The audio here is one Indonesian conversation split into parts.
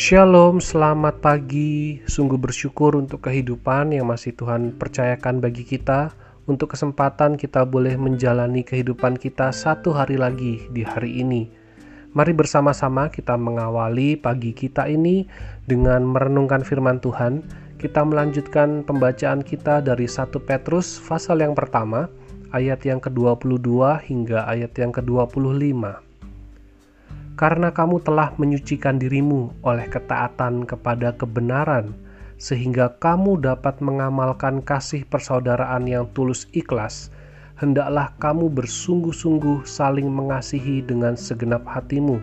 Shalom, selamat pagi. Sungguh bersyukur untuk kehidupan yang masih Tuhan percayakan bagi kita. Untuk kesempatan kita boleh menjalani kehidupan kita satu hari lagi di hari ini. Mari bersama-sama kita mengawali pagi kita ini dengan merenungkan firman Tuhan. Kita melanjutkan pembacaan kita dari 1 Petrus pasal yang pertama, ayat yang ke-22 hingga ayat yang ke-25 karena kamu telah menyucikan dirimu oleh ketaatan kepada kebenaran, sehingga kamu dapat mengamalkan kasih persaudaraan yang tulus ikhlas. Hendaklah kamu bersungguh-sungguh saling mengasihi dengan segenap hatimu,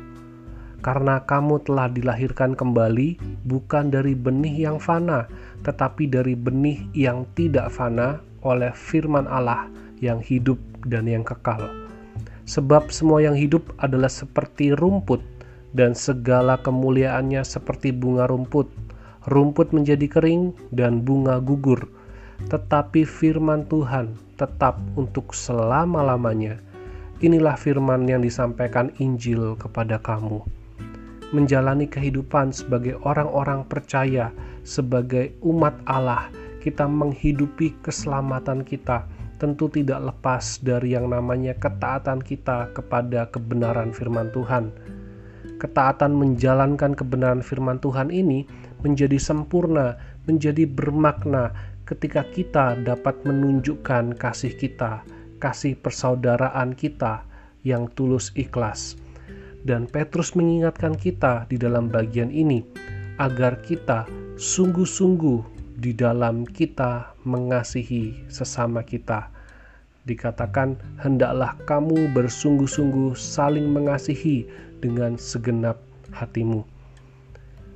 karena kamu telah dilahirkan kembali bukan dari benih yang fana, tetapi dari benih yang tidak fana oleh firman Allah yang hidup dan yang kekal sebab semua yang hidup adalah seperti rumput, dan segala kemuliaannya seperti bunga rumput. Rumput menjadi kering, dan bunga gugur, tetapi firman Tuhan tetap untuk selama-lamanya. Inilah firman yang disampaikan Injil kepada kamu. Menjalani kehidupan sebagai orang-orang percaya, sebagai umat Allah, kita menghidupi keselamatan kita tentu tidak lepas dari yang namanya ketaatan kita kepada kebenaran firman Tuhan. Ketaatan menjalankan kebenaran firman Tuhan ini menjadi sempurna, menjadi bermakna ketika kita dapat menunjukkan kasih kita, kasih persaudaraan kita yang tulus ikhlas. Dan Petrus mengingatkan kita di dalam bagian ini agar kita sungguh-sungguh di dalam kita mengasihi sesama kita. Dikatakan, "Hendaklah kamu bersungguh-sungguh saling mengasihi dengan segenap hatimu."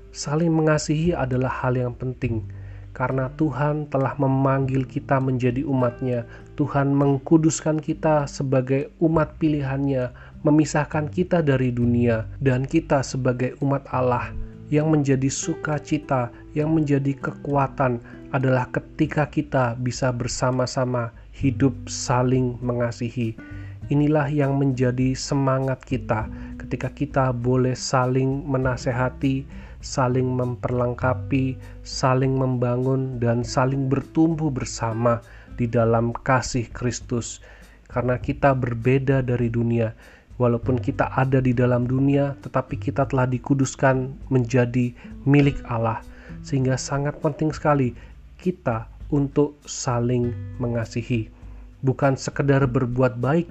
Saling mengasihi adalah hal yang penting karena Tuhan telah memanggil kita menjadi umatnya. Tuhan mengkuduskan kita sebagai umat pilihannya, memisahkan kita dari dunia, dan kita sebagai umat Allah yang menjadi sukacita, yang menjadi kekuatan adalah ketika kita bisa bersama-sama hidup saling mengasihi. Inilah yang menjadi semangat kita ketika kita boleh saling menasehati, saling memperlengkapi, saling membangun, dan saling bertumbuh bersama di dalam kasih Kristus. Karena kita berbeda dari dunia, Walaupun kita ada di dalam dunia, tetapi kita telah dikuduskan menjadi milik Allah, sehingga sangat penting sekali kita untuk saling mengasihi. Bukan sekedar berbuat baik,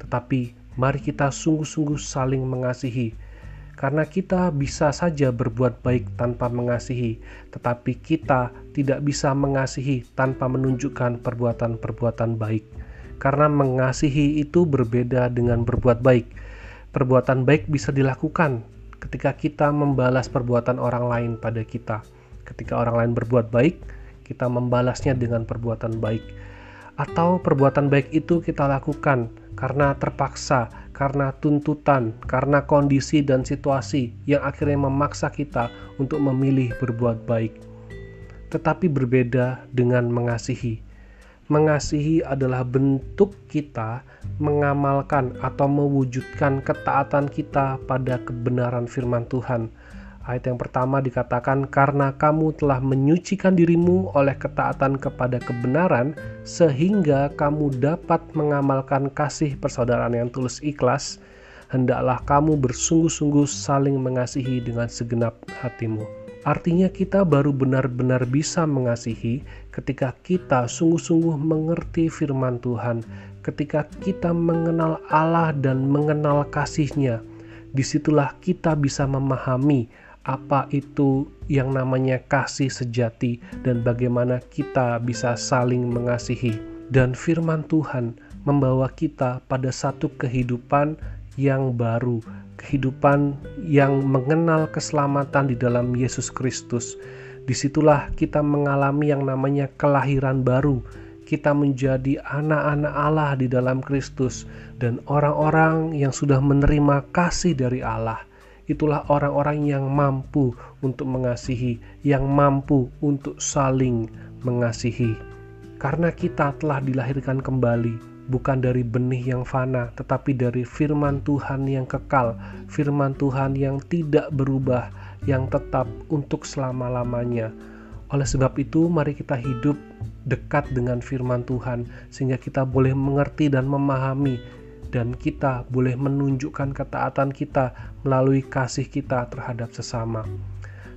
tetapi mari kita sungguh-sungguh saling mengasihi. Karena kita bisa saja berbuat baik tanpa mengasihi, tetapi kita tidak bisa mengasihi tanpa menunjukkan perbuatan-perbuatan baik karena mengasihi itu berbeda dengan berbuat baik. Perbuatan baik bisa dilakukan ketika kita membalas perbuatan orang lain pada kita. Ketika orang lain berbuat baik, kita membalasnya dengan perbuatan baik. Atau perbuatan baik itu kita lakukan karena terpaksa, karena tuntutan, karena kondisi dan situasi yang akhirnya memaksa kita untuk memilih berbuat baik. Tetapi berbeda dengan mengasihi Mengasihi adalah bentuk kita mengamalkan atau mewujudkan ketaatan kita pada kebenaran firman Tuhan. Ayat yang pertama dikatakan, "Karena kamu telah menyucikan dirimu oleh ketaatan kepada kebenaran, sehingga kamu dapat mengamalkan kasih persaudaraan yang tulus ikhlas, hendaklah kamu bersungguh-sungguh saling mengasihi dengan segenap hatimu." Artinya, kita baru benar-benar bisa mengasihi ketika kita sungguh-sungguh mengerti firman Tuhan, ketika kita mengenal Allah dan mengenal kasih-Nya. Di situlah kita bisa memahami apa itu yang namanya kasih sejati dan bagaimana kita bisa saling mengasihi. Dan firman Tuhan membawa kita pada satu kehidupan yang baru, kehidupan yang mengenal keselamatan di dalam Yesus Kristus. Di situlah kita mengalami yang namanya kelahiran baru. Kita menjadi anak-anak Allah di dalam Kristus, dan orang-orang yang sudah menerima kasih dari Allah. Itulah orang-orang yang mampu untuk mengasihi, yang mampu untuk saling mengasihi, karena kita telah dilahirkan kembali bukan dari benih yang fana, tetapi dari firman Tuhan yang kekal, firman Tuhan yang tidak berubah, yang tetap untuk selama-lamanya. Oleh sebab itu, mari kita hidup dekat dengan firman Tuhan, sehingga kita boleh mengerti dan memahami, dan kita boleh menunjukkan ketaatan kita melalui kasih kita terhadap sesama.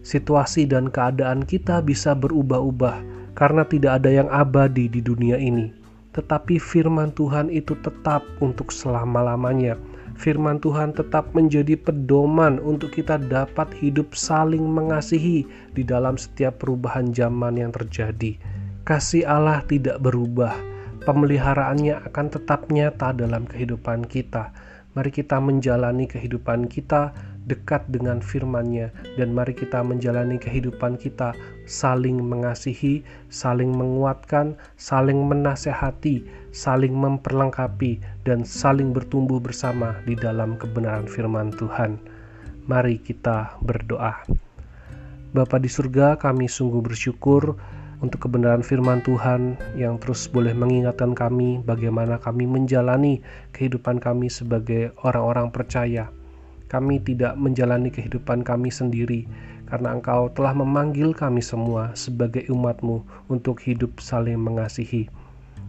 Situasi dan keadaan kita bisa berubah-ubah karena tidak ada yang abadi di dunia ini, tetapi firman Tuhan itu tetap untuk selama-lamanya firman Tuhan tetap menjadi pedoman untuk kita dapat hidup saling mengasihi di dalam setiap perubahan zaman yang terjadi. Kasih Allah tidak berubah, pemeliharaannya akan tetap nyata dalam kehidupan kita. Mari kita menjalani kehidupan kita dekat dengan firman-Nya dan mari kita menjalani kehidupan kita saling mengasihi, saling menguatkan, saling menasehati, saling memperlengkapi dan saling bertumbuh bersama di dalam kebenaran firman Tuhan. Mari kita berdoa. Bapa di surga, kami sungguh bersyukur untuk kebenaran firman Tuhan yang terus boleh mengingatkan kami bagaimana kami menjalani kehidupan kami sebagai orang-orang percaya kami tidak menjalani kehidupan kami sendiri, karena Engkau telah memanggil kami semua sebagai umatmu untuk hidup saling mengasihi.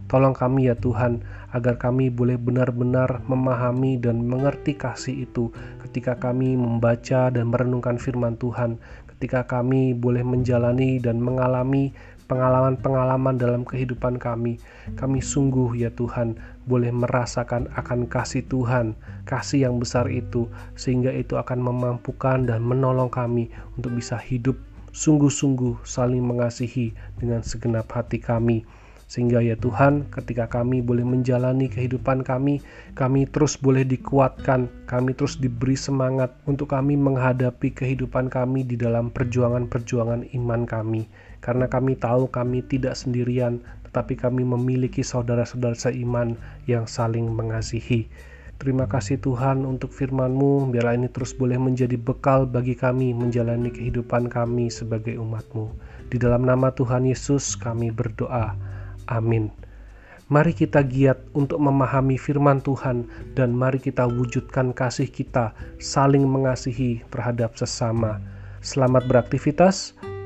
Tolong kami ya Tuhan, agar kami boleh benar-benar memahami dan mengerti kasih itu ketika kami membaca dan merenungkan firman Tuhan, ketika kami boleh menjalani dan mengalami pengalaman-pengalaman dalam kehidupan kami, kami sungguh ya Tuhan boleh merasakan akan kasih Tuhan, kasih yang besar itu, sehingga itu akan memampukan dan menolong kami untuk bisa hidup sungguh-sungguh saling mengasihi dengan segenap hati kami. Sehingga ya Tuhan, ketika kami boleh menjalani kehidupan kami, kami terus boleh dikuatkan, kami terus diberi semangat untuk kami menghadapi kehidupan kami di dalam perjuangan-perjuangan iman kami. Karena kami tahu kami tidak sendirian, tetapi kami memiliki saudara-saudara seiman yang saling mengasihi. Terima kasih Tuhan untuk firman-Mu, biarlah ini terus boleh menjadi bekal bagi kami menjalani kehidupan kami sebagai umat-Mu. Di dalam nama Tuhan Yesus kami berdoa. Amin. Mari kita giat untuk memahami firman Tuhan dan mari kita wujudkan kasih kita saling mengasihi terhadap sesama. Selamat beraktivitas,